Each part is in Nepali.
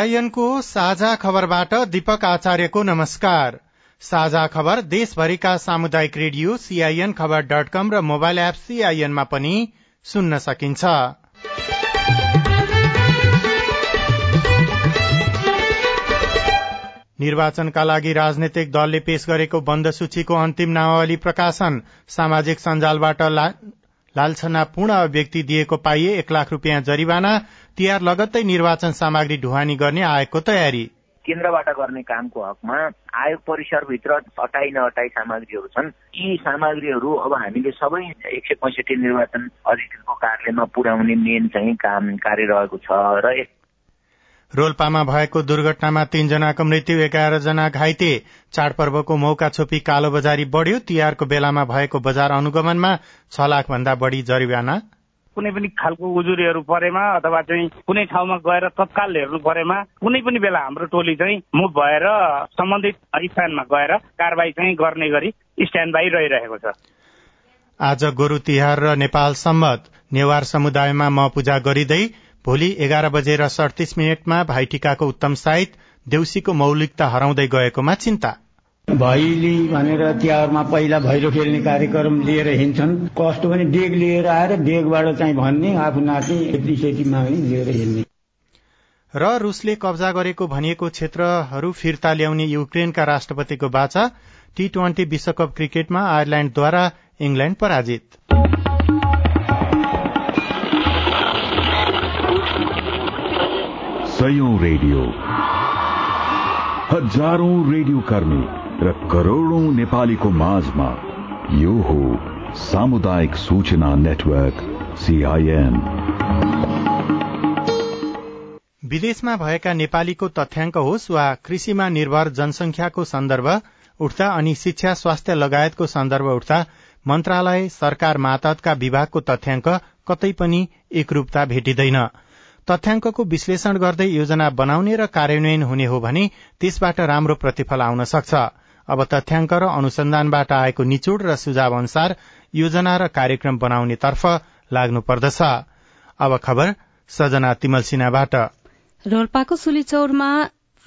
सीआईएनको साझा खबरबाट दीपक आचार्यको नमस्कार। साझा खबर देशभरिका सामुदायिक रेडियो सीआईएन खबर डट कम र मोबाइल एप सीआईएनमा पनि सुन्न सकिन्छ। निर्वाचनका लागि राजनैतिक दलले पेश गरेको बन्द सूचीको अन्तिम नामावली प्रकाशन सामाजिक सञ्जालबाट लालछनापूर्ण अभिव्यक्ति दिएको पाइए एक लाख रूपियाँ जरिवाना तिहार लगत्तै निर्वाचन सामग्री ढुवानी गर्ने आयोगको तयारी। केन्द्रबाट गर्ने कामको हकमा आयोग परिसरभित्र अटाइ नअटाइ सामग्रीहरू छन्। यी सामग्रीहरू अब हामीले सबै एक सय पैँसठी निर्वाचन अधिकृतको कार्यालयमा पुर्याउने मेन चाहिँ काम कार्य रहेको छ र रोल्पामा भएको दुर्घटनामा तीनजनाको मृत्यु एघार जना घाइते। चाडपर्वको मौका छोपी कालो बजारी बढ़्यो। तिहारको बेलामा भएको बजार अनुगमनमा छ लाख भन्दा बढ़ी जरिवाना। कुनै पनि खालको उजुरीहरू परेमा अथवा चाहिँ कुनै ठाउँमा गएर तत्काल हेर्नु परेमा कुनै पनि बेला हाम्रो टोली चाहिँ मुभ भएर सम्बन्धित स्थानमा गएर कारवाही चाहिँ गर्ने गरी स्ट्यान्ड बाई रहिरहेको छ। आज गोरु तिहार र नेपाल सम्मत नेवार समुदायमा म पूजा गरिँदै भोलि एघार बजेर सडतिस मिनटमा भाइटिकाको उत्तम साइत देउसीको मौलिकता हराउँदै गएकोमा चिन्ता। भैली भनेर तिहारमा पहिला भैलो खेल्ने कार्यक्रम लिएर हिँड्छन्। कस्तो पनि डेग लिएर आएर डेगबाट चाहिँ भन्ने आफू नाच्ने यति सेतीमा लिएर हिँड्ने। र रूसले कब्जा गरेको भनिएको क्षेत्रहरू फिर्ता ल्याउने युक्रेनका राष्ट्रपतिको बाचा टी ट्वेन्टी विश्वकप क्रिकेटमा आयरल्याण्डद्वारा इंग्ल्याण्ड पराजित। सयौं रेडियो। हजारौं रेडियो कर्मी र करोड़ौं नेपालीको माझमा यो हो सामुदायिक सूचना नेटवर्क सीआईएन विदेशमा भएका नेपालीको तथ्याङ्क होस् वा कृषिमा निर्भर जनसंख्याको सन्दर्भ उठ्दा अनि शिक्षा स्वास्थ्य लगायतको सन्दर्भ उठ्दा मन्त्रालय सरकार मातहतका विभागको तथ्याङ्क कतै पनि एकरूपता भेटिँदैन। तथ्याङ्कको विश्लेषण गर्दै योजना बनाउने र कार्यान्वयन हुने हो भने त्यसबाट राम्रो प्रतिफल आउन सक्छ। अब तथ्याङ्क र अनुसन्धानबाट आएको निचोड र सुझाव अनुसार योजना र कार्यक्रम बनाउनेतर्फ लाग्नुपर्दछ अब खबर सजना रोल्पाको सुलीचौरमा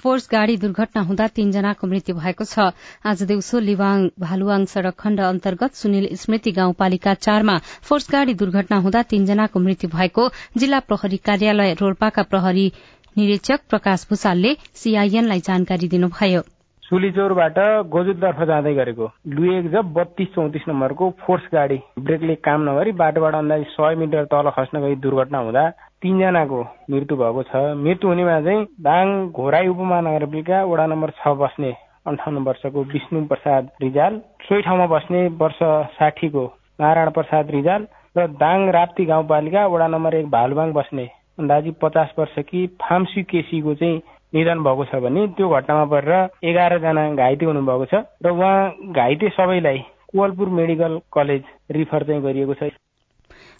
फोर्स गाड़ी दुर्घटना हुँदा तीनजनाको मृत्यु भएको छ। आज दिउँसो लिवाङ भालुवाङ सड़क खण्ड अन्तर्गत सुनिल स्मृति गाउँपालिका चारमा फोर्स गाड़ी दुर्घटना हुँदा तीनजनाको मृत्यु भएको जिल्ला प्रहरी कार्यालय रोल्पाका प्रहरी निरीक्षक प्रकाश भूषालले सीआईएनलाई जानकारी दिनुभयो। सुलीचौरबाट गोजुततर्फ जाँदै गरेको लुएक जब बत्तीस चौतिस नम्बरको फोर्स गाडी ब्रेकले काम नगरी बाटोबाट अन्दाजी सय मिटर तल खस्न गई दुर्घटना हुँदा तीनजनाको मृत्यु भएको छ। मृत्यु हुनेमा चाहिँ दाङ घोराई उपमहानगरपालिका वडा नम्बर छ बस्ने अन्ठाउन्न वर्षको विष्णु प्रसाद रिजाल सोही ठाउँमा बस्ने वर्ष साठीको नारायण प्रसाद रिजाल र दाङ राप्ती गाउँपालिका वडा नम्बर एक भालुबाङ बस्ने अन्दाजी पचास वर्षकी फाम्सी केसीको चाहिँ निधन भएको छ भने त्यो घटनामा परेर एघारजना घाइते हुनुभएको छ र उहाँ घाइते सबैलाई कोवलपुर मेडिकल कलेज रिफर चाहिँ गरिएको छ।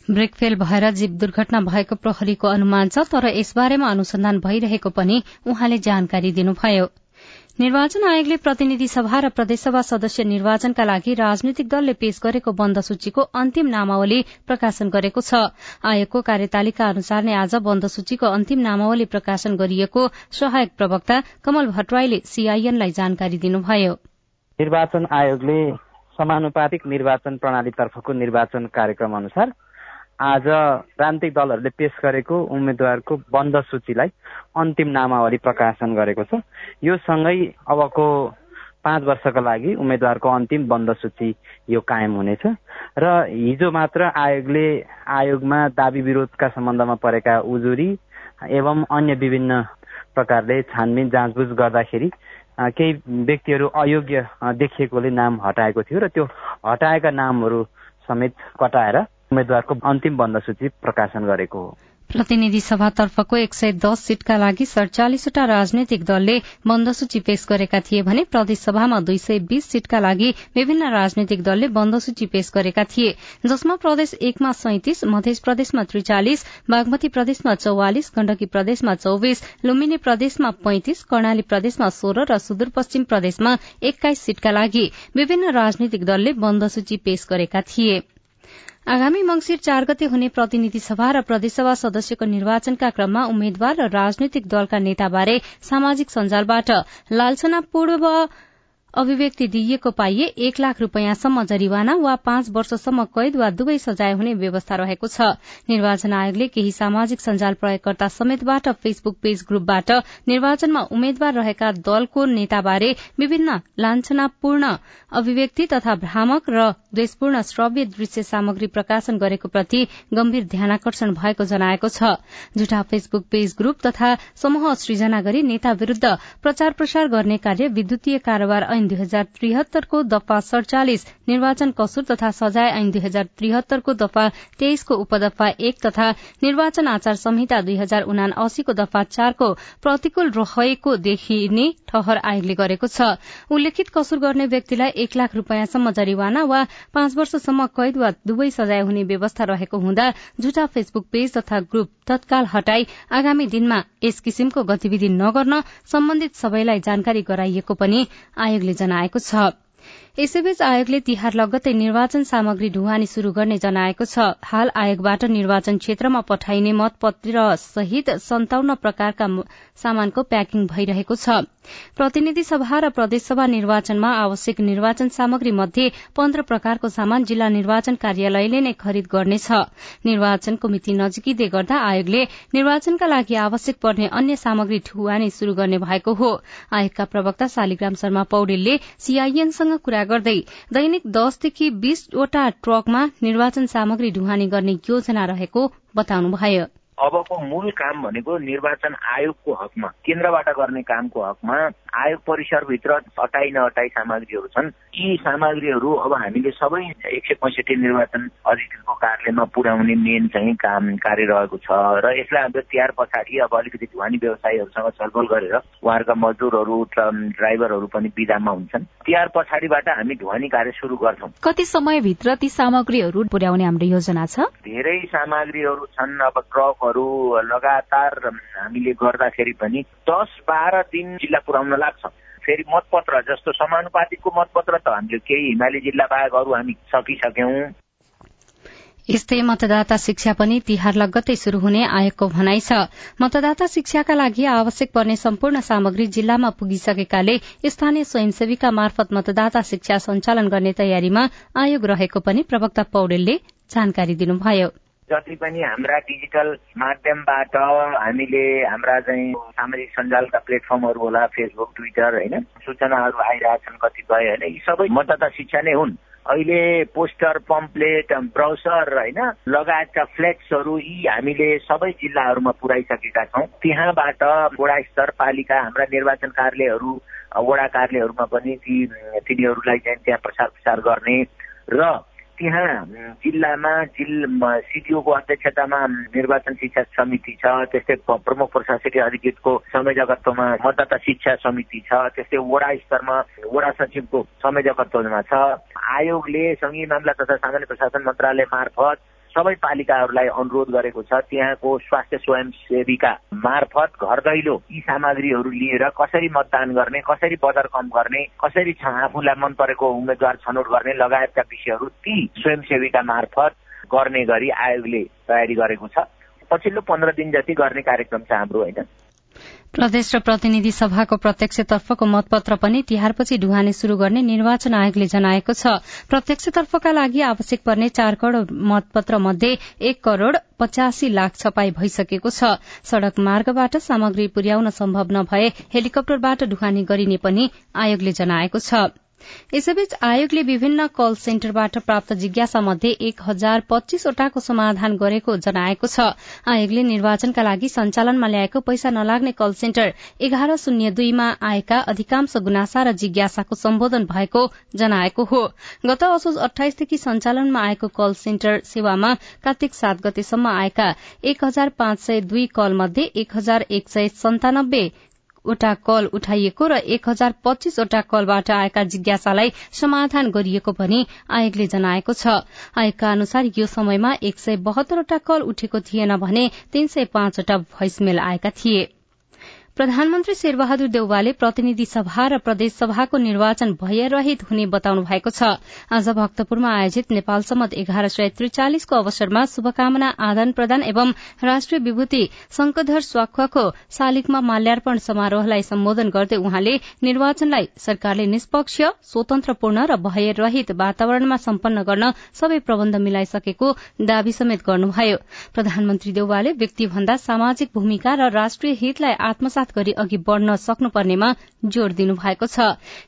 ब्रेक फेल भएर जीव दुर्घटना भएको प्रहरीको अनुमान छ तर यसबारेमा अनुसन्धान भइरहेको पनि उहाँले जानकारी दिनुभयो। निर्वाचन आयोगले प्रतिनिधि सभा र प्रदेशसभा सदस्य निर्वाचनका लागि राजनीतिक दलले पेश गरेको बन्द सूचीको अन्तिम नामावली प्रकाशन गरेको छ। आयोगको कार्यतालिका अनुसार नै आज बन्द सूचीको अन्तिम नामावली प्रकाशन गरिएको सहायक प्रवक्ता कमल भट्टराईले सीआईएनलाई जानकारी दिनुभयो। निर्वाचन आयोगले समानुपातिक निर्वाचन प्रणालीतर्फको निर्वाचन कार्यक्रम अनुसार आज राजनीतिक दलहरूले पेश गरेको उम्मेद्वारको बन्द सूचीलाई अन्तिम नामावली प्रकाशन गरेको छ। यो सँगै अबको पाँच वर्षका लागि उम्मेद्वारको अन्तिम बन्द सूची यो कायम हुनेछ। र हिजो मात्र आयोगले आयोगमा दावी विरोधका सम्बन्धमा परेका उजुरी एवं अन्य विभिन्न प्रकारले छानबिन जाँचबुझ गर्दाखेरि केही व्यक्तिहरू अयोग्य देखिएकोले नाम हटाएको थियो र त्यो हटाएका नामहरू समेत कटाएर उम्मेद्वारको अन्तिम बन्द सूची प्रकाशन गरेको हो। प्रतिनिधि सभातर्फको एक सय दस सीटका लागि सड़चालिसवटा राजनैतिक दलले बन्द सूची पेश गरेका थिए भने प्रदेशसभामा दुई सय बीस सीटका लागि विभिन्न राजनैतिक दलले बन्द सूची पेश गरेका थिए जसमा प्रदेश एकमा सैतिस मध्य प्रदेशमा त्रिचालिस बागमती प्रदेशमा चौवालिस गण्डकी प्रदेशमा चौविस लुम्बिनी प्रदेशमा पैंतिस कर्णाली प्रदेशमा सोह्र र सुदूरपश्चिम प्रदेशमा एक्काइस सीटका लागि विभिन्न राजनैतिक दलले बन्द सूची पेश गरेका थिए। आगामी मंगिर चार गते हुने प्रतिनिधि सभा र प्रदेशसभा सदस्यको निर्वाचनका क्रममा उम्मेद्वार र राजनैतिक दलका नेताबारे सामाजिक सञ्जालबाट लालछनापूर्व अभिव्यक्ति दिइएको पाइए एक लाख रूपियाँसम्म जरिवाना वा पाँच वर्षसम्म कैद वा दुवै सजाय हुने व्यवस्था रहेको छ। निर्वाचन आयोगले केही सामाजिक सञ्जाल प्रयोगकर्ता समेतबाट फेसबुक पेज ग्रुपबाट निर्वाचनमा उम्मेद्वार रहेका दलको नेताबारे विभिन्न लान्छनापूर्ण अभिव्यक्ति तथा भ्रामक र द्वेषपूर्ण श्रव्य दृश्य सामग्री प्रकाशन गरेको प्रति गम्भीर ध्यानकर्षण भएको जनाएको छ। झुटा फेसबुक पेज ग्रुप तथा समूह सृजना गरी नेता विरूद्ध प्रचार प्रसार गर्ने कार्य विद्युतीय कारोबार ऐन दुई हजार त्रिहत्तरको दफा सड़चालिस निर्वाचन कसुर तथा सजाय ऐन दुई हजार त्रिहत्तरको दफा तेइसको उपदफा एक तथा निर्वाचन आचार संहिता दुई हजार उना अस्सीको दफा चारको प्रतिकूल रहेको देखिने ठहर आयोगले गरेको छ। उल्लेखित कसुर गर्ने व्यक्तिलाई एक लाख रूपियाँसम्म जरिवाना वा पाँच वर्षसम्म कैद वा दुवै सजाय हुने व्यवस्था रहेको हुँदा झुटा फेसबुक पेज तथा ग्रुप तत्काल हटाई आगामी दिनमा यस किसिमको गतिविधि नगर्न सम्बन्धित सबैलाई जानकारी गराइएको पनि आयोगले जनाएको छ। यसैबीच आयोगले तिहार लगत्तै निर्वाचन सामग्री ढुवानी शुरू गर्ने जनाएको छ। हाल आयोगबाट निर्वाचन क्षेत्रमा पठाइने मतपत्र सहित सन्ताउन्न प्रकारका सामानको प्याकिङ भइरहेको छ। प्रतिनिधि सभा र प्रदेशसभा निर्वाचनमा आवश्यक निर्वाचन सामग्री मध्ये पन्ध्र प्रकारको सामान जिल्ला निर्वाचन कार्यालयले नै खरिद गर्नेछ। निर्वाचनको मिति नजिकिँदै गर्दा आयोगले निर्वाचनका लागि आवश्यक पर्ने अन्य सामग्री ढुवानी शुरू गर्ने भएको हो। आयोगका प्रवक्ता शालिग्राम शर्मा पौडेलले सीआईएनसँग कुरा गर्दै दैनिक दसदेखि बीसवटा ट्रकमा निर्वाचन सामग्री ढुवानी गर्ने योजना रहेको बताउनुभयो। अबको मूल काम भनेको निर्वाचन आयोगको हकमा केन्द्रबाट गर्ने कामको हकमा आयोग परिसरभित्र अटाइ नअटाइ सामग्रीहरू छन्। यी सामग्रीहरू अब हामीले सबै एक सय पैँसठी निर्वाचन अधिकृतको कार्यालयमा पुर्याउने मेन चाहिँ काम कार्य रहेको छ र यसलाई हाम्रो तिहार पछाडि अब अलिकति ढुवानी व्यवसायीहरूसँग छलफल गरेर उहाँहरूका मजदुरहरू ड्राइभरहरू पनि विधामा हुन्छन्। तिहार पछाडिबाट हामी ढुवानी कार्य सुरु गर्छौँ। कति समयभित्र ती सामग्रीहरू पुर्याउने हाम्रो योजना छ? धेरै सामग्रीहरू छन् अब ट्रकहरू लगातार हामीले गर्दाखेरि पनि दस बाह्र दिन जिल्ला पुर्याउन लाग्छ। फेरि मतपत्र जस्तो समानुपातिकको मतपत्र त हामीले केही हिमाली जिल्ला बाहेक हामी सकिसक्यौं। यस्तै मतदाता शिक्षा पनि तिहार लगत्तै शुरू हुने आयोगको भनाइ छ। मतदाता शिक्षाका लागि आवश्यक पर्ने सम्पूर्ण सामग्री जिल्लामा पुगिसकेकाले स्थानीय स्वयंसेवीका मार्फत मतदाता शिक्षा सञ्चालन गर्ने तयारीमा आयोग रहेको पनि प्रवक्ता पौडेलले जानकारी दिनुभयो। जति पनि हाम्रा डिजिटल माध्यमबाट हामीले हाम्रा चाहिँ सामाजिक सञ्जालका प्लेटफर्महरू होला फेसबुक ट्विटर होइन सूचनाहरू आइरहेछन् कतिपय होइन यी सबै मतदाता शिक्षा नै हुन्। अहिले पोस्टर पम्पलेट ब्राउसर होइन लगायतका फ्लेक्सहरू यी हामीले सबै जिल्लाहरूमा पुर्याइसकेका छौँ। त्यहाँबाट वडा स्तर पालिका हाम्रा निर्वाचन कार्यालयहरू वडा कार्यालयहरूमा पनि ती तिनीहरूलाई चाहिँ त्यहाँ प्रसार प्रसार गर्ने र त्यहाँ जिल्लामा जिल्ला सिडिओको अध्यक्षतामा निर्वाचन शिक्षा समिति छ त्यस्तै प्रमुख प्रशासकीय अधिकृतको संयोजकत्वमा मतदाता शिक्षा समिति छ त्यस्तै वडा स्तरमा वडा सचिवको संयोजकत्वमा छ। आयोगले संघीय मामला तथा सामान्य प्रशासन मन्त्रालय मार्फत सबै पालिकाहरूलाई अनुरोध गरेको छ त्यहाँको स्वास्थ्य स्वयंसेवीका मार्फत घर दैलो यी सामग्रीहरू लिएर कसरी मतदान गर्ने कसरी बजार कम गर्ने कसरी आफूलाई मन परेको उम्मेद्वार छनौट गर्ने लगायतका विषयहरू ती स्वयंसेवीका मार्फत गर्ने गरी आयोगले तयारी गरेको छ। पछिल्लो पन्ध्र दिन जति गर्ने कार्यक्रम छ हाम्रो होइन? प्रदेश र प्रतिनिधि सभाको प्रत्यक्षतर्फको मतपत्र पनि तिहारपछि ढुवानी शुरू गर्ने निर्वाचन आयोगले जनाएको छ। प्रत्यक्षतर्फका लागि आवश्यक पर्ने चार करोड़ मतपत्र मध्ये एक करोड़ पचासी लाख छपाई भइसकेको छ। सड़क मार्गबाट सामग्री पुर्याउन सम्भव नभए हेलिकप्टरबाट ढुवानी गरिने पनि आयोगले जनाएको छ। यसैबीच आयोगले विभिन्न कल सेन्टरबाट प्राप्त जिज्ञासा मध्ये एक हजार पच्चीसवटाको समाधान गरेको जनाएको छ। आयोगले निर्वाचनका लागि सञ्चालनमा ल्याएको पैसा नलाग्ने कल सेन्टर एघार शून्य दुईमा आएका अधिकांश गुनासा र जिज्ञासाको सम्बोधन भएको जनाएको हो। गत असोज अठाइसदेखि सञ्चालनमा आएको कल सेन्टर सेवामा कार्तिक सात गतेसम्म आएका एक हजार पाँच सय दुई कल मध्ये एक हजार एक सय सन्तानब्बे वटा कल उठाइएको र एक हजार पच्चीसवटा कलबाट आएका जिज्ञासालाई समाधान गरिएको पनि आयोगले जनाएको छ। आयोगका अनुसार यो समयमा एक सय बहत्तरवटा कल उठेको थिएन भने तीन सय पाँचवटा भोइसमेल आएका थिए। प्रधानमन्त्री शेरबहादुर देउवाले प्रतिनिधि सभा र प्रदेश सभाको निर्वाचन भयरहित हुने बताउनु भएको छ। आज भक्तपुरमा आयोजित नेपाल सम्मत एघार सय त्रिचालिसको अवसरमा शुभकामना आदान प्रदान एवं राष्ट्रिय विभूति शंकरधर स्वाखको शालिगमा माल्यार्पण समारोहलाई सम्बोधन गर्दै उहाँले निर्वाचनलाई सरकारले निष्पक्ष स्वतन्त्रपूर्ण र भयरहित वातावरणमा सम्पन्न गर्न सबै प्रबन्ध मिलाइसकेको दावी समेत गर्नुभयो। प्रधानमन्त्री देउवाले व्यक्तिभन्दा सामाजिक भूमिका र राष्ट्रिय हितलाई आत्मसात गरी अघि बढ़न सक्नुपर्नेमा जोड़ दिनुभएको छ।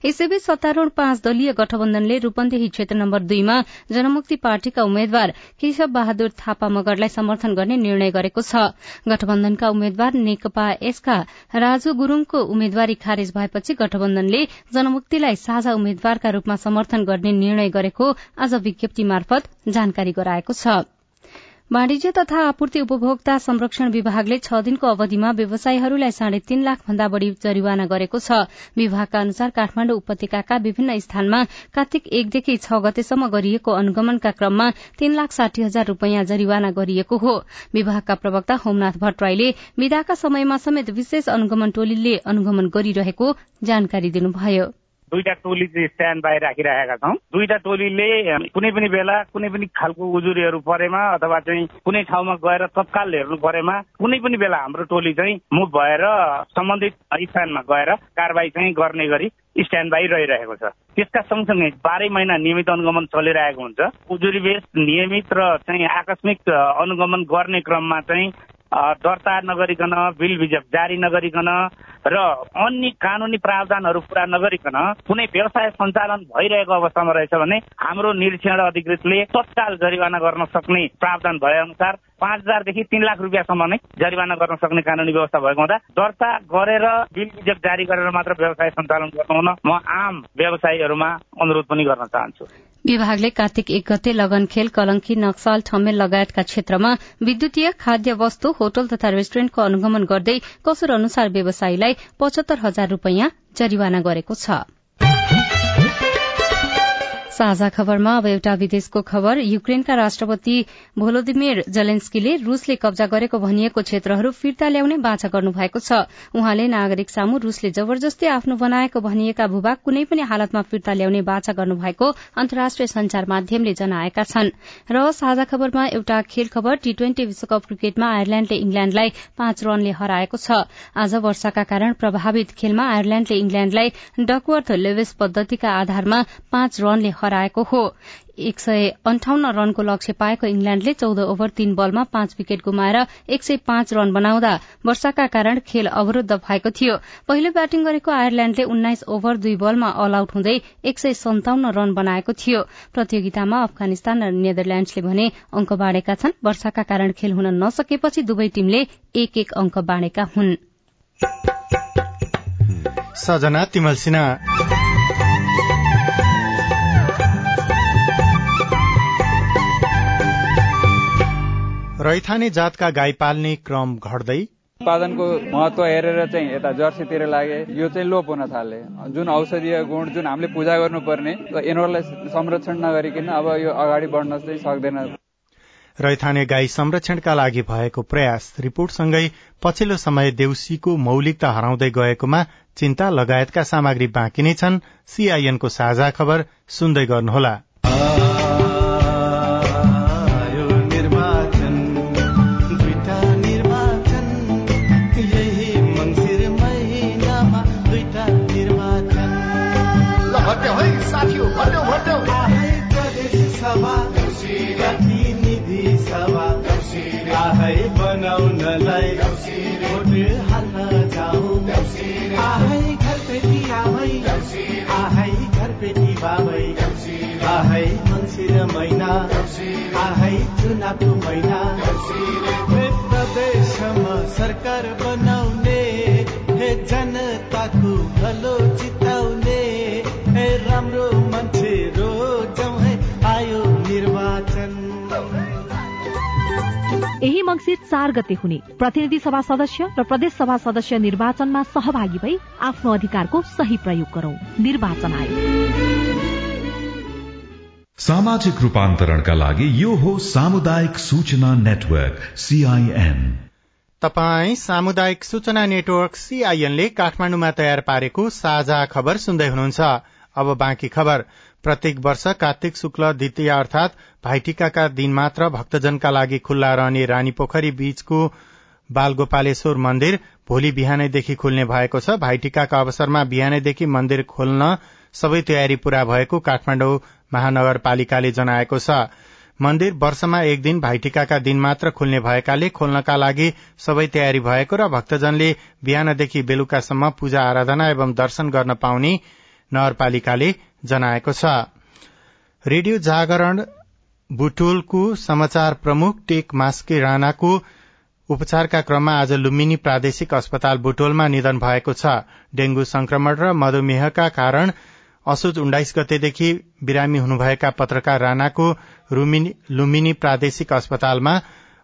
यसैबीच सत्तारूढ़ पाँच दलीय गठबन्धनले रूपन्देही क्षेत्र नम्बर दुईमा जनमुक्ति पार्टीका उम्मेद्वार केशव बहादुर थापा मगरलाई समर्थन गर्ने निर्णय गरेको छ। गठबन्धनका उम्मेद्वार नेकपा यसका राजु गुरूङको उम्मेद्वारी खारेज भएपछि गठबन्धनले जनमुक्तिलाई साझा उम्मेद्वारका रूपमा समर्थन गर्ने निर्णय गरेको आज विज्ञप्ति मार्फत जानकारी गराएको छ। वाणिज्य तथा आपूर्ति उपभोक्ता संरक्षण विभागले छ दिनको अवधिमा व्यवसायीहरूलाई साढे तीन लाख भन्दा बढ़ी जरिवाना गरेको छ। विभागका अनुसार काठमाण्डु उपत्यकाका विभिन्न स्थानमा कार्तिक एकदेखि छ गतेसम्म गरिएको अनुगमनका क्रममा तीन लाख साठी हजार रूपियाँ जरिवाना गरिएको हो। विभागका प्रवक्ता होमनाथ भट्टराईले विदाका समयमा समेत विशेष अनुगमन टोलीले अनुगमन गरिरहेको जानकारी दिनुभयो। दुईटा टोली चाहिँ स्ट्यान्ड बाई राखिरहेका छौँ दुईटा टोलीले कुनै पनि बेला कुनै पनि खालको उजुरीहरू परेमा अथवा चाहिँ कुनै ठाउँमा गएर तत्काल हेर्नु परेमा कुनै पनि बेला हाम्रो टोली चाहिँ मुभ भएर सम्बन्धित स्थानमा गएर कारवाही चाहिँ गर्ने गरी स्ट्यान्ड बाई रहिरहेको छ त्यसका सँगसँगै बाह्रै महिना नियमित अनुगमन चलिरहेको हुन्छ उजुरी बेस नियमित र चाहिँ आकस्मिक अनुगमन गर्ने क्रममा चाहिँ दर्ता नगरिकन बिल बिजक जारी नगरिकन र अन्य कानुनी प्रावधानहरू पूरा नगरिकन कुनै व्यवसाय सञ्चालन भइरहेको अवस्थामा रहेछ भने हाम्रो निरीक्षण अधिकृतले तत्काल जरिवाना गर्न सक्ने प्रावधान भए अनुसार पाँच हजारदेखि तीन लाख रुपियाँसम्म नै जरिवाना गर्न सक्ने कानुनी व्यवस्था भएको हुँदा दर्ता गरेर बिल बिजक जारी गरेर मात्र व्यवसाय सञ्चालन गर्नु हुन म आम व्यवसायीहरूमा अनुरोध पनि गर्न चाहन्छु। विभागले कार्तिक एक गते लगनखेल कलंकी नक्साल ठमेल लगायतका क्षेत्रमा विद्युतीय खाद्य वस्तु होटल तथा रेस्टुरेन्टको अनुगमन गर्दै कसुर अनुसार व्यवसायीलाई पचहत्तर हजार रूपियाँ जरिवाना गरेको छ। साझा खबरमा अब एउटा विदेशको खबर। युक्रेनका राष्ट्रपति भोलोदिमिर जलेन्स्कीले रूसले कब्जा गरेको भनिएको क्षेत्रहरू फिर्ता ल्याउने बाछा गर्नुभएको छ। उहाँले नागरिक सामु रूसले जबरजस्ती आफ्नो बनाएको भनिएका भूभाग कुनै पनि हालतमा फिर्ता ल्याउने बाछा गर्नुभएको अन्तर्राष्ट्रिय संचार माध्यमले जनाएका छन्। र साझा खबरमा एउटा खेल खबर टी ट्वेन्टी विश्वकप क्रिकेटमा आयरल्याण्डले इंग्ल्याण्डलाई पाँच रनले हराएको छ। आज वर्षाका कारण प्रभावित खेलमा आयरल्याण्डले इंग्ल्याण्डलाई डकवर्थ लेवेस पद्धतिका आधारमा पाँच रनले हराएको हो। एक सय अन्ठाउन्न रनको लक्ष्य पाएको इंग्ल्याण्डले चौध ओभर तीन बलमा पाँच विकेट गुमाएर एक सय पाँच रन बनाउँदा वर्षाका कारण खेल अवरूद्ध भएको थियो। पहिलो ब्याटिङ गरेको आयरल्याण्डले उन्नाइस ओभर दुई बलमा अल आउट हुँदै एक सय सन्ताउन्न रन बनाएको थियो। प्रतियोगितामा अफगानिस्तान र नेदरल्याण्डसले भने अंक बाँडेका छन्। वर्षाका कारण खेल हुन नसकेपछि दुवै टीमले एक एक अंक बाँडेका हुन्। रैथाने जातका गाई पाल्ने क्रम घट्दै उत्पादनको महत्व हेरेर चाहिँ यता जर्सीतिर लागे यो चाहिँ लोप हुन थाले। जुन औषधीय गुण जुन हामीले पूजा गर्नुपर्ने यिनीहरूलाई संरक्षण नगरिकन अब यो अगाडि बढ्न चाहिँ सक्दैन। रैथाने गाई संरक्षणका लागि भएको प्रयास रिपोर्टसँगै पछिल्लो समय देउसीको मौलिकता हराउँदै गएकोमा चिन्ता लगायतका सामग्री बाँकी नै छन्। सीआईएनको साझा खबर सुन्दै गर्नुहोला। भलो चिताउने हे राम्रो मान्छे रोजौँ है आयो निर्वाचन। यही मङ्सिर चार गते हुने। प्रतिनिधि सभा सदस्य र प्रदेश सभा सदस्य निर्वाचनमा सहभागी भई आफ्नो अधिकारको सही प्रयोग गरौं। निर्वाचन आयोग। सामाजिक रूपान्तरणका लागि यो हो सामुदायिक सूचना नेटवर्क सीआईएन तपाई सामुदायिक सूचना नेटवर्क सीआईएनले काठमाण्डुमा तयार पारेको साझा खबर सुन्दै हुनुहुन्छ। अब बाँकी खबर। प्रत्येक वर्ष कार्तिक शुक्ल द्वितीय अर्थात भाइटिकाका दिन मात्र भक्तजनका लागि खुल्ला रहने रानी पोखरी बीचको बालगोपालेश्वर मन्दिर भोलि बिहानैदेखि खुल्ने भएको छ। भाइटिकाका अवसरमा बिहानैदेखि मन्दिर खोल्न सबै तयारी पूरा भएको काठमाडौँ महानगरपालिकाले जनाएको छ। मन्दिर वर्षमा एक दिन भाइटिकाका दिन मात्र खुल्ने भएकाले खोल्नका लागि सबै तयारी भएको र भक्तजनले बिहानदेखि बेलुकासम्म पूजा आराधना एवं दर्शन गर्न पाउने नगरपालिकाले जनाएको छ। रेडियो जागरण बुटोलको समाचार प्रमुख टेक मास्के राणाको उपचारका क्रममा आज लुम्बिनी प्रादेशिक अस्पताल बुटोलमा निधन भएको छ। डेंगू संक्रमण र मधुमेहका कारण असोज उन्नाइस गतेदेखि बिरामी हुनुभएका पत्रकार राणाको लुम्बिनी प्रादेशिक अस्पतालमा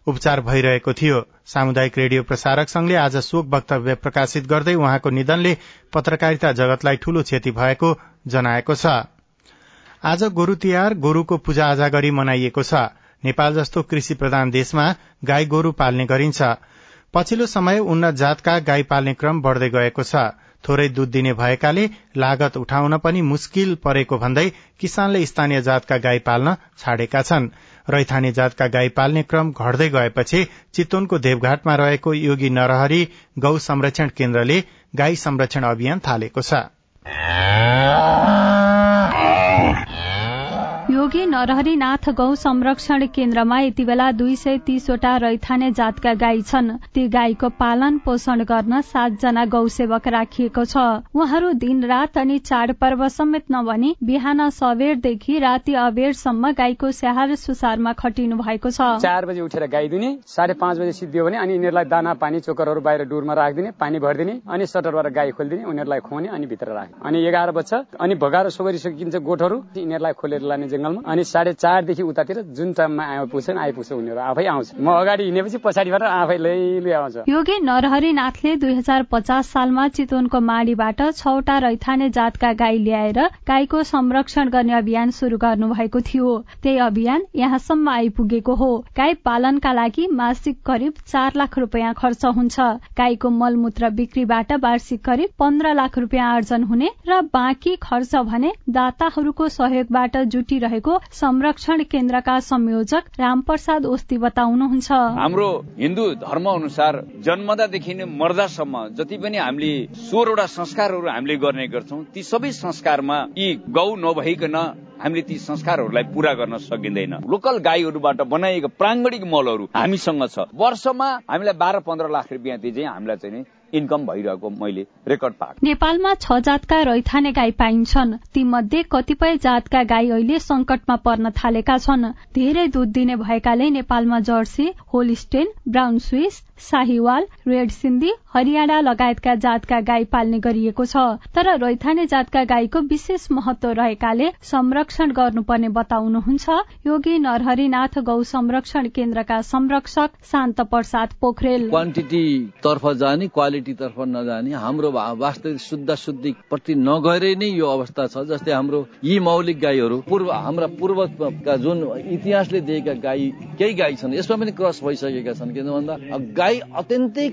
उपचार भइरहेको थियो। सामुदायिक रेडियो प्रसारक संघले आज शोक वक्तव्य प्रकाशित गर्दै उहाँको निधनले पत्रकारिता जगतलाई ठूलो क्षति भएको जनाएको छ। आज गोरु तिहार गोरुको पूजा आजा गरी मनाइएको छ। नेपाल जस्तो कृषि प्रधान देशमा गाई गोरु पाल्ने गरिन्छ। पछिल्लो समय उन्नत जातका गाई पाल्ने क्रम बढ़दै गएको छ। थोरै दूध दिने भएकाले लागत उठाउन पनि मुस्किल परेको भन्दै किसानले स्थानीय जातका गाई पाल्न छाडेका छन्। रैथाने जातका गाई पाल्ने क्रम घट्दै गएपछि चितवनको देवघाटमा रहेको योगी नरहरी गौ संरक्षण केन्द्रले गाई संरक्षण अभियान थालेको छ। योगी नरहरिनाथ गौ संरक्षण केन्द्रमा यति बेला दुई सय तीसवटा रैथाने जातका गाई छन्। ती गाईको पालन पोषण गर्न सातजना गौ सेवक राखिएको छ। उहाँहरू दिन रात अनि चाडपर्व समेत नभनी बिहान सबेरदेखि राति अबेरसम्म गाईको स्याहार सुसारमा खटिनु भएको छ। चार बजी उठेर गाई दिने साढे पाँच बजी सिद्धियो भने अनि यिनीहरूलाई दाना पानी चोकरहरू बाहिर डुरमा राखिदिने पानी भरिदिने अनि सटरबाट गाई खोलिदिने उनीहरूलाई खुवाउने अनि भित्र राख्ने। अनि एघार बज्छ अनि भगाएर सोगरी सकिन्छ गोठहरू यिनीहरूलाई खोलेर लाने जङ्गलमा। अनि साढे चारदेखि उतातिर जुन टाइममा आइपुग्छन् आइपुग्छ उनीहरू। आफै आउँछ। म अगाडि हिँडेपछि पछाडिबाट आफै आउँछ। योगी नरहरिनाथले दुई हजार पचास सालमा चितवनको माडीबाट छवटा रैथाने जातका गाई ल्याएर गाईको संरक्षण गर्ने अभियान शुरू गर्नु भएको थियो। त्यही अभियान यहाँसम्म आइपुगेको हो। गाई पालनका लागि मासिक करिब चार लाख रुपियाँ खर्च हुन्छ। गाईको मलमूत्र बिक्रीबाट वार्षिक करिब पन्ध्र लाख रुपियाँ आर्जन हुने र बाँकी खर्च भने दाताहरूको सहयोगबाट जुटिरहेको संरक्षण केन्द्रका संयोजक रामप्रसाद ओस्ती बताउनुहुन्छ। हाम्रो हिन्दू धर्म अनुसार जन्मदादेखि नै मर्दासम्म जति पनि हामीले सोह्रवटा संस्कारहरू हामीले गर्ने गर्छौँ ती सबै संस्कारमा यी गौ नभइकन हामीले ती संस्कारहरूलाई पूरा गर्न सकिँदैन। लोकल गाईहरूबाट बनाइएको प्राङ्गणिक मलहरू हामीसँग छ। वर्षमा हामीलाई बाह्र पन्ध्र लाख रुपियाँ चाहिँ हामीलाई चाहिँ इन्कम भइरहेको मैले रेकर्ड पाएको। नेपालमा छ जातका रैथाने गाई पाइन्छन्। तीमध्ये कतिपय जातका गाई अहिले संकटमा पर्न थालेका छन्। धेरै दूध दिने भएकाले नेपालमा Jersey Holstein brown Swiss Sahiwal red Sindhi Haryana लगायतका जातका गाई पाल्ने गरिएको छ। तर रैथाने जातका गाईको विशेष महत्व रहेकाले संरक्षण गर्नुपर्ने बताउनुहुन्छ। योगी नरहरिनाथ गौ संरक्षण केन्द्रका संरक्षक शान्त प्रसाद पोखरेल। क्वान्टिटी तर्फ जाने क्वालिटी तर्फ नजाने हाम्रो वास्तविक शुद्ध शुद्धि प्रति नगएरै नै यो अवस्था छ जस्तै हाम्रो यी मौलिक गाईहरू पूर्व हाम्रा पूर्वका जुन इतिहासले दिएका गाई केही गाई छन् यसमा पनि क्रस भइसकेका छन्। किन भन्दा अत्यन्तै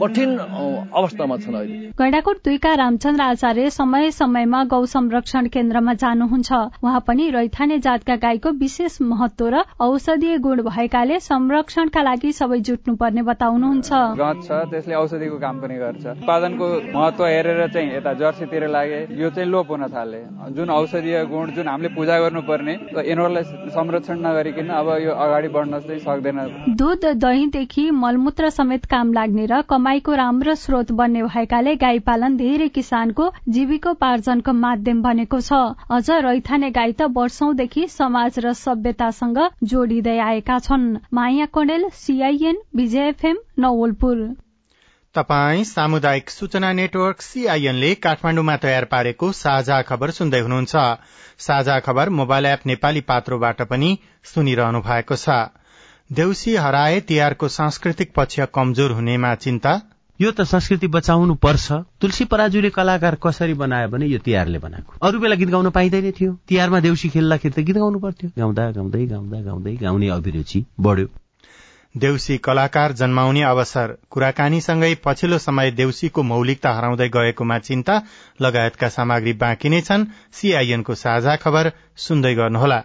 कठिन अवस्थामा छन् अहिले। गैडाकोट दुईका रामचन्द्र आचार्य समय समयमा गौ संरक्षण केन्द्रमा जानुहुन्छ। उहाँ पनि रैथाने जातका गाईको विशेष महत्व र औषधीय गुण भएकाले संरक्षणका लागि सबै जुट्नु पर्ने बताउनुहुन्छ छ त्यसले औषधिको काम पनि गर्छ। उत्पादनको महत्व हेरेर चाहिँ यता जर्सीतिर लागे यो चाहिँ लोप हुन थाले। जुन औषधीय गुण जुन हामीले पूजा गर्नुपर्ने यिनीहरूलाई संरक्षण नगरिकन अब यो अगाडि बढ्न चाहिँ सक्दैन। दुध दहीदेखि मलमूत्र समेत काम लाग्ने र कमाईको राम्रो स्रोत बन्ने भएकाले गाई पालन धेरै किसानको जीविकोपार्जनको माध्यम बनेको छ। अझ रैथाने गाई त वर्षौंदेखि समाज र सभ्यतासँग जोडिँदै आएका छन्। माया कणेल सीआईएन विजयएफएम नवलपुर। तपाई सामुदायिक सूचना नेटवर्क सीआईएनले काठमाण्डुमा तयार पारेको साझा खबर सुन्दै हुनुहुन्छ। साझा खबर मोबाइल एप नेपाली पात्रोबाट पनि सुनिरहनु भएको छ। देउसी हराए तिहारको सांस्कृतिक पक्ष कमजोर हुनेमा चिन्ता? यो त संस्कृति बचाउनु पर्छ। तुलसी पराजुले कलाकार कसरी बनायो भने यो तिहारले बनाएको? अरू बेला गीत गाउन पाइँदैन थियो। तिहारमा देउसी खेल्दाखेरि त गीत गाउनु पर्थ्यो। गाउँदा गाउँदै गाउँदा गाउँदै गाउने अभिरुचि बढ्यो। देउसी कलाकार जन्माउने अवसर। कुराकानीसँगै पछिल्लो समय देउसीको मौलिकता हराउँदै गएकोमा चिन्ता। लगायतका सामग्री बाँकी नै छन्। सीआईएनको साझा खबर सुन्दै गर्नुहोला।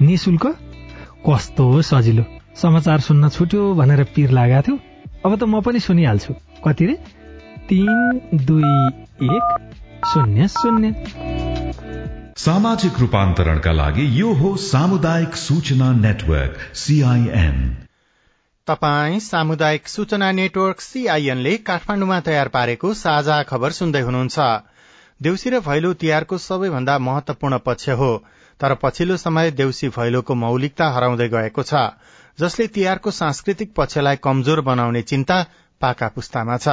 निशुल्क कस्तो सजिलो। समाचार सुन्न छुट्यो भनेर पिर लागेको थियो। अब त म पनि सुनिहाल्छु। कति रे? तिन दुई एक शून्य शून्य। सामाजिक रूपान्तरणका लागि यो हो सामुदायिक सूचना नेटवर्क सीआईएन तपाई सामुदायिक सूचना नेटवर्क सीआईएनले काठमाडौँमा तयार पारेको साझा खबर सुन्दै हुनुहुन्छ। देउसी र भैलो तिहारको सबैभन्दा महत्वपूर्ण पक्ष हो। तर पछिल्लो समय देउसी भैलोको मौलिकता हराउँदै गएको छ जसले तिहारको सांस्कृतिक पक्षलाई कमजोर बनाउने चिन्ता पाका पुस्तामा छ।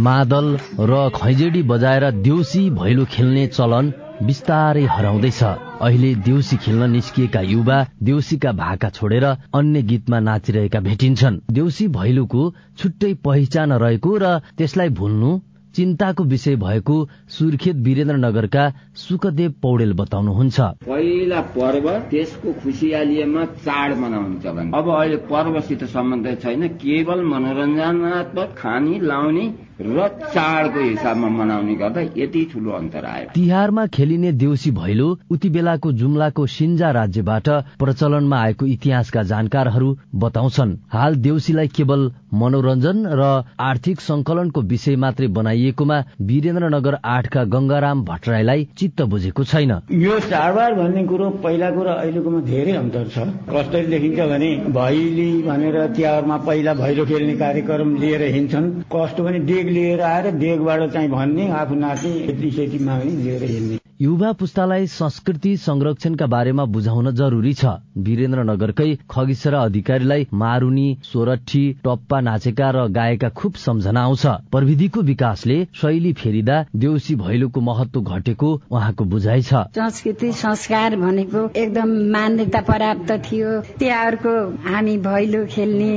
मादल र खैजेडी बजाएर देउसी भैलो खेल्ने चलन बिस्तारै हराउँदैछ। अहिले देउसी खेल्न निस्किएका युवा देउसीका भाका छोडेर अन्य गीतमा नाचिरहेका भेटिन्छन्। देउसी भैलोको छुट्टै पहिचान रहेको र त्यसलाई भुल्नु चिन्ताको विषय भएको सुर्खेत वीरेन्द्रनगरका सुखदेव पौडेल बताउनुहुन्छ। पहिला पर्व त्यसको खुसियालीमा चाड मनाउँछ भने। अब अहिले पर्वसित सम्बन्ध छैन। केवल मनोरञ्जनात्मक खानी लाउने र चाडको हिसाबमा मनाउने गर्दा यति ठुलो अन्तर आयो। तिहारमा खेलिने देउसी भैलो उति बेलाको जुम्लाको सिन्जा राज्यबाट प्रचलनमा आएको इतिहासका जानकारहरू बताउँछन्। हाल देउसीलाई केवल मनोरञ्जन र आर्थिक संकलनको विषय मात्रै बनाइएकोमा वीरेन्द्रनगर आठका गंगाराम भट्टराईलाई चित्त बुझेको छैन। यो चाडबाड भन्ने कुरो पहिलाको र अहिलेकोमा धेरै अन्तर छ। कसरी देखिन्छ भने भैली भनेर तिहारमा पहिला भैलो खेल्ने कार्यक्रम लिएर हिँड्छन्। कस्तो भने डेग लिएर आएर डेगबाट चाहिँ भन्ने आफू नाच्ने यति सेती माग्ने लिएर हिँड्ने। युवा पुस्तालाई संस्कृति संरक्षणका बारेमा बुझाउन जरुरी छ। वीरेन्द्रनगरकै खगिसरा अधिकारीलाई मारुनी सोरठी टप्पा नाचेका र गाएका खुब सम्झना आउँछ। प्रविधिको विकासले शैली फेरिदा देउसी भैलोको महत्व घटेको उहाँको बुझाइ छ। संस्कृति संस्कार भनेको एकदम मान्यता प्राप्त थियो। तिहारको हामी भैलो खेल्ने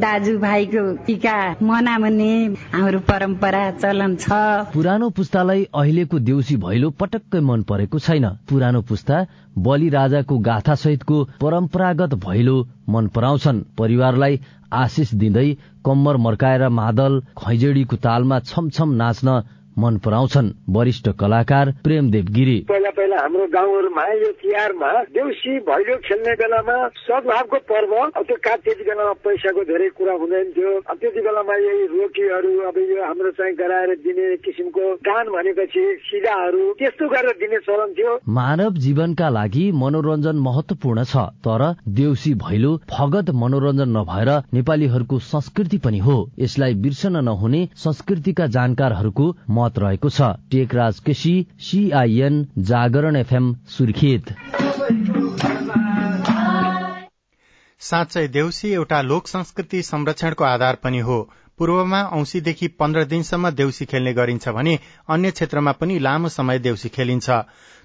दाजुभाइको टिका मनाउने हाम्रो परम्परा चलन छ। पुरानो पुस्तालाई अहिलेको देउसी भैलो पटक्कै मन परेको छैन। पुरानो पुस्ता गाथा सहितको परम्परागत भैलो मन पराउँछन्। परिवारलाई आशिष दिँदै कम्मर मर्काएर मादल खैजेडीको तालमा छमछम नाच्न मन पराउँछन्। वरिष्ठ कलाकार प्रेमदेव गिरी। पहिला पहिला हाम्रो गाउँहरूमा यो तिहारमा देउसी भैलो खेल्ने बेलामा सद्भावको पर्व। अब त्यो काट त्यति बेलामा पैसाको धेरै कुरा हुँदैन थियो अब त्यति बेलामा यही रोटीहरू अब यो हाम्रो चाहिँ गराएर दिने किसिमको दान भनेपछि सिधाहरू त्यस्तो गरेर दिने चलन थियो। मानव जीवनका लागि मनोरञ्जन महत्वपूर्ण छ तर देउसी भैलो फगत मनोरञ्जन नभएर नेपालीहरूको संस्कृति पनि हो। यसलाई बिर्सन नहुने संस्कृतिका जानकारहरूको मत रहेको छ। टेकराज केसी सीआईएन जागरण एफएम सुर्खेत साँच्चै देउसी एउटा लोक संस्कृति संरक्षणको आधार पनि हो। पूर्वमा औंसीदेखि पन्ध्र दिनसम्म देउसी खेल्ने गरिन्छ भने अन्य क्षेत्रमा पनि लामो समय देउसी खेलिन्छ।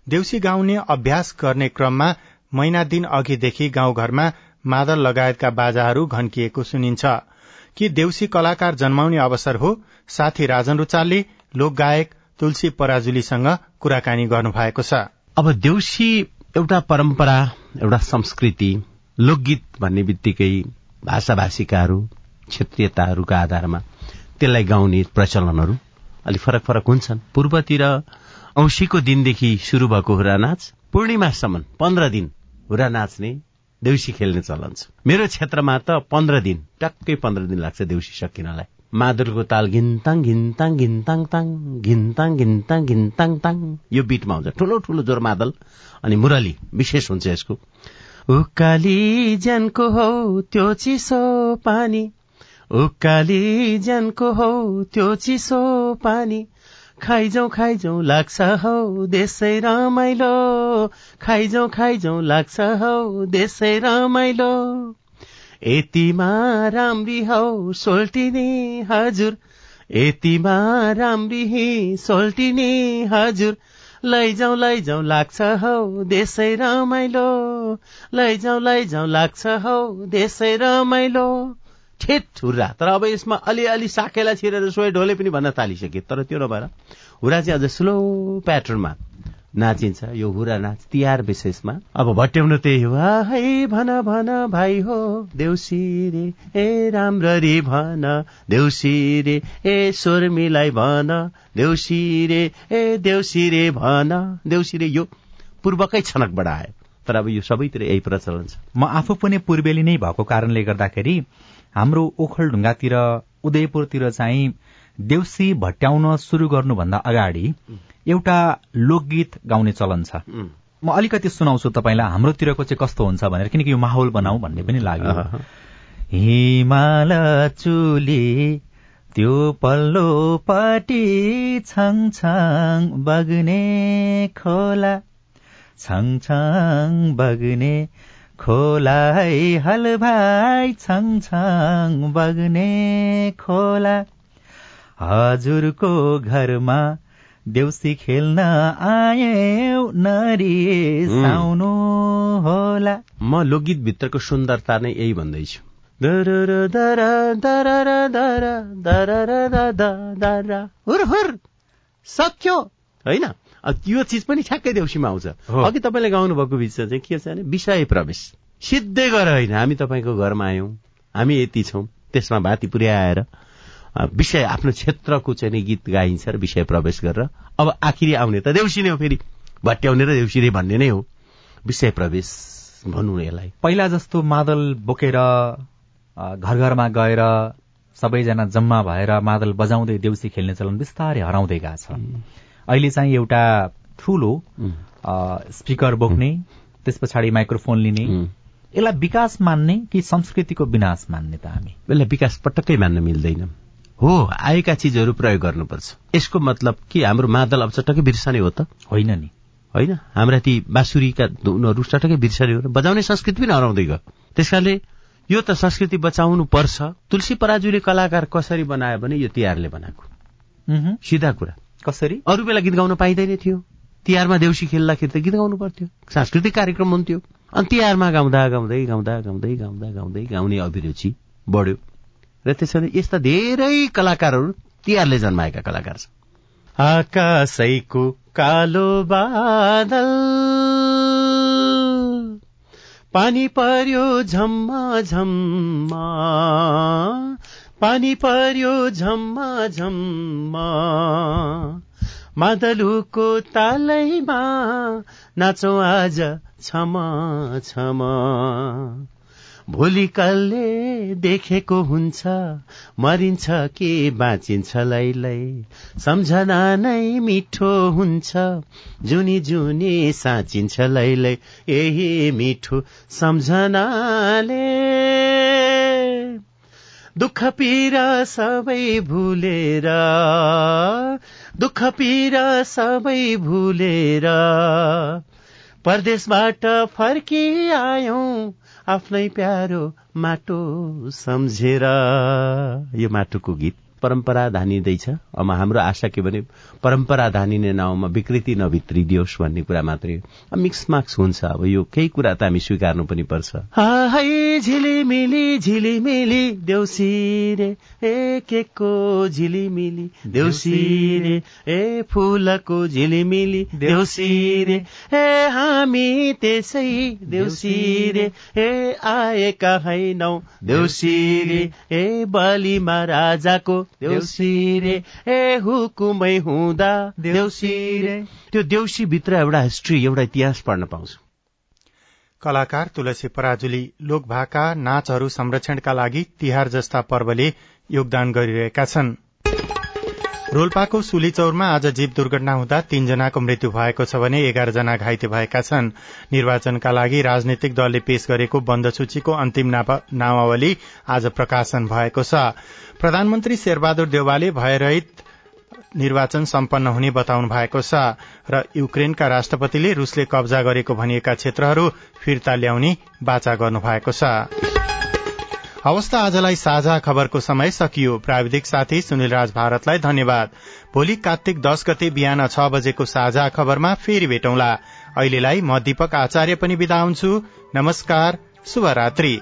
देउसी गाउने अभ्यास गर्ने क्रममा महिना दिन अघिदेखि गाउँघरमा मादल लगायतका बाजाहरू घन्किएको सुनिन्छ। कि देउसी कलाकार जन्माउने अवसर हो साथी राजन रुचालले लोकगायक तुलसी पराजुलीसँग कुराकानी गर्नु भएको छ। अब देउसी एउटा परम्परा एउटा संस्कृति लोकगीत भन्ने बित्तिकै भाषाभाषिकाहरू क्षेत्रीयताहरूका आधारमा त्यसलाई गाउने प्रचलनहरू अलिक फरक फरक हुन्छन्। पूर्वतिर औँसीको दिनदेखि शुरू भएको हुरा नाच पूर्णिमासम्म पन्ध्र दिन हुरा नाच्ने देउसी खेल्ने चलन छ। मेरो क्षेत्रमा त पन्ध्र दिन टक्कै पन्ध्र दिन लाग्छ देउसी सकिनलाई। मादुरको ताल घिन्ताङ घिन्ताङ घिन्ताङ ताङ घिन्ताङ घिन्ताङ घिन्ताङ ताङ। यो बिटमा हुन्छ ठुलो ठुलो जोर मादल अनि मुरली विशेष हुन्छ यसको। उकाली ज्यानको हौ त्यो चिसो पानी। उकाली ज्यानको हौ त्यो चिसो पानी। खाइजाउ खाइजाउ लाग्छ हौ देशै रमाइलो। खाइजाउ खाइजाउ लाग्छ हौ देशै रमाइलो। यतिमा राम्री हौ सोल्टिने हजुर। यतिमा राम्री सोल्टिने हजुर। लैजाउ लैजाउ लाग्छ हौ देशै रमाइलो। लैजाउ लैजाउ लाग्छ हौ देशै रमाइलो। ठेट हुर्रा तर अब यसमा अलिअलि साकेला छिरेर सोही ढोले पनि भन्न थालिसके। तर त्यो नभएर हुरा चाहिँ अझ स्लो प्याटर्नमा नाचिन्छ यो हुरा नाच तिहार विशेषमा। अब भट्याउन त्यही हो। है भन भन भाइ हो। देउसी रे ए राम्ररी भन। देउसी रे ए स्वर्मीलाई भन। देउसी रे ए देउसी रे भन। देउसी रे यो पूर्वकै छनकबाट आयो तर अब यो सबैतिर यही प्रचलन छ। म आफू पनि पूर्वेली नै भएको कारणले गर्दाखेरि हाम्रो ओखलढुङ्गातिर उदयपुरतिर चाहिँ देउसी भट्याउन सुरु गर्नुभन्दा अगाडि एउटा लोकगीत गाउने चलन छ। म अलिकति सुनाउँछु तपाईँलाई हाम्रोतिरको चाहिँ कस्तो हुन्छ भनेर किनकि यो माहौल बनाऊ भन्ने पनि लाग्यो। हिमाल चुली त्यो पल्लो पट्टि छङ छङ बग्ने खोला छङ छङ बग्ने खोला हल भाइ छङ छङ बग्ने खोला। हजुरको घरमा देउसी खेल्न आए नरिसाउनु होला। म लोकगीत भित्रको सुन्दरता नै यही भन्दैछु। सक्यो! होइन? त्यो चिज पनि ठ्याक्कै देउसीमा आउँछ। अघि तपाईँले गाउनु भएको विषय चाहिँ के छ भने विषय प्रवेश। सिधै गर होइन। हामी तपाईँको घरमा आयौँ। हामी यति छौँ। त्यसमा भाती पुर्याएर। विषय आफ्नो क्षेत्रको चाहिँ नि गीत गाइन्छ र विषय प्रवेश गरेर अब आखिरी आउने त देउसी नै हो फेरि। भट्याउने र देउसी भन्ने नै हो। विषय प्रवेश भनौँ यसलाई। पहिला जस्तो मादल बोकेर घर घरमा गएर सबैजना जम्मा भएर मादल बजाउँदै देउसी खेल्ने चलन बिस्तारै हराउँदै गएको छ। अहिले चाहिँ एउटा ठुलो स्पिकर बोक्ने त्यस पछाडि माइक्रोफोन लिने यसलाई विकास मान्ने कि संस्कृतिको विनाश मान्ने त हामी? यसलाई विकास पटक्कै मान्न मिल्दैन। हो आएका चिजहरू प्रयोग गर्नुपर्छ। यसको मतलब कि हाम्रो मादल अब चटक्कै बिर्सने हो त। होइन नि। होइन? हाम्रा ती बाँसुरीका धुनहरू चटक्कै बिर्सने हो बजाउने संस्कृति पनि हराउँदै गयो। त्यस कारणले यो त संस्कृति बचाउनु पर्छ तुलसी पराजुले कलाकार कसरी बनायो भने यो तिहारले बनाएको? सिधा कुरा। कसरी? अरू बेला गीत गाउन पाइँदैन थियो। तिहारमा देउसी खेल्दाखेरि त गीत गाउनु पर्थ्यो। सांस्कृतिक कार्यक्रम हुन्थ्यो। अनि तिहारमा गाउँदा गाउँदै गाउँदा गाउँदै गाउँदा गाउँदै गाउने अभिरुचि बढ्यो। र त्यसरी यस्ता धेरै कलाकारहरू तिहारले जन्माएका कलाकार छन्। आकाशैको कालो बादल। पानी पर्यो झम्मा झम्मा। पानी पर्यो झम्मा झम्मा। मादलुको तालैमा नाचौँ आज क्षमा क्षमा भोलि कलले देखेको हुन्छ। मरिन्छ के बाँचिन्छ लैलै। सम्झना नै मिठो हुन्छ। जुनी जुनी साँचिन्छ लैलै। यही मिठो सम्झनाले। दुःख पीर सबै भुलेर दुःख पीर सबै भुलेर परदेशबाट फर्किआयौं। आफ्नै प्यारो माटो सम्झेर यो माटोको गीत। परम्परा धानिँदैछ अब हाम्रो आशा के भने परम्परा धानिने नाउँमा विकृति नभित्रिदियोस् भन्ने कुरा मात्रै मिक्स मार्क्स हुन्छ। अब यो केही कुरा त हामी स्वीकार्नु पनि पर्छ। झिलिमिली झिलिमिली देउसी रे ए फुलको झिलिमिली देउसी रे ए हामी त्यसै देउसी रे ए आएका हैनौ देउसी रे ए बलिमा राजाको देउसी रे ए हुकुमै हुँदा। देउसी रे त्यो देउसी भित्र एउटा हिस्ट्री एउटा इतिहास पढ्न पाउँछु। कलाकार तुलसी पराजुली लोकभाका नाचहरू संरक्षणका लागि तिहार जस्ता पर्वले योगदान गरिरहेका छन्। रोल्पाको सुलीचौरमा आज जीव दुर्घटना हुँदा तीनजनाको मृत्यु भएको छ भने एघार जना घाइते भएका छन्। निर्वाचनका लागि राजनैतिक दलले पेश गरेको बन्द सूचीको अन्तिम नामावली आज प्रकाशन भएको छ। प्रधानमन्त्री शेरबहादुर देवालले भयरहित निर्वाचन सम्पन्न हुने बताउनु भएको छ र युक्रेनका राष्ट्रपतिले रूसले कब्जा गरेको भनिएका क्षेत्रहरू फिर्ता ल्याउने बाचा गर्नु भएको छ। अवस्था आजलाई साझा खबरको समय सकियो। प्राविधिक साथी सुनिल राज भारतलाई धन्यवाद। भोलि कार्तिक दश गते बिहान छ बजेको साझा खबरमा फेरि भेटौँला। अहिलेलाई म दीपक आचार्य पनि विदा हुन्छु। नमस्कार शुभरात्री।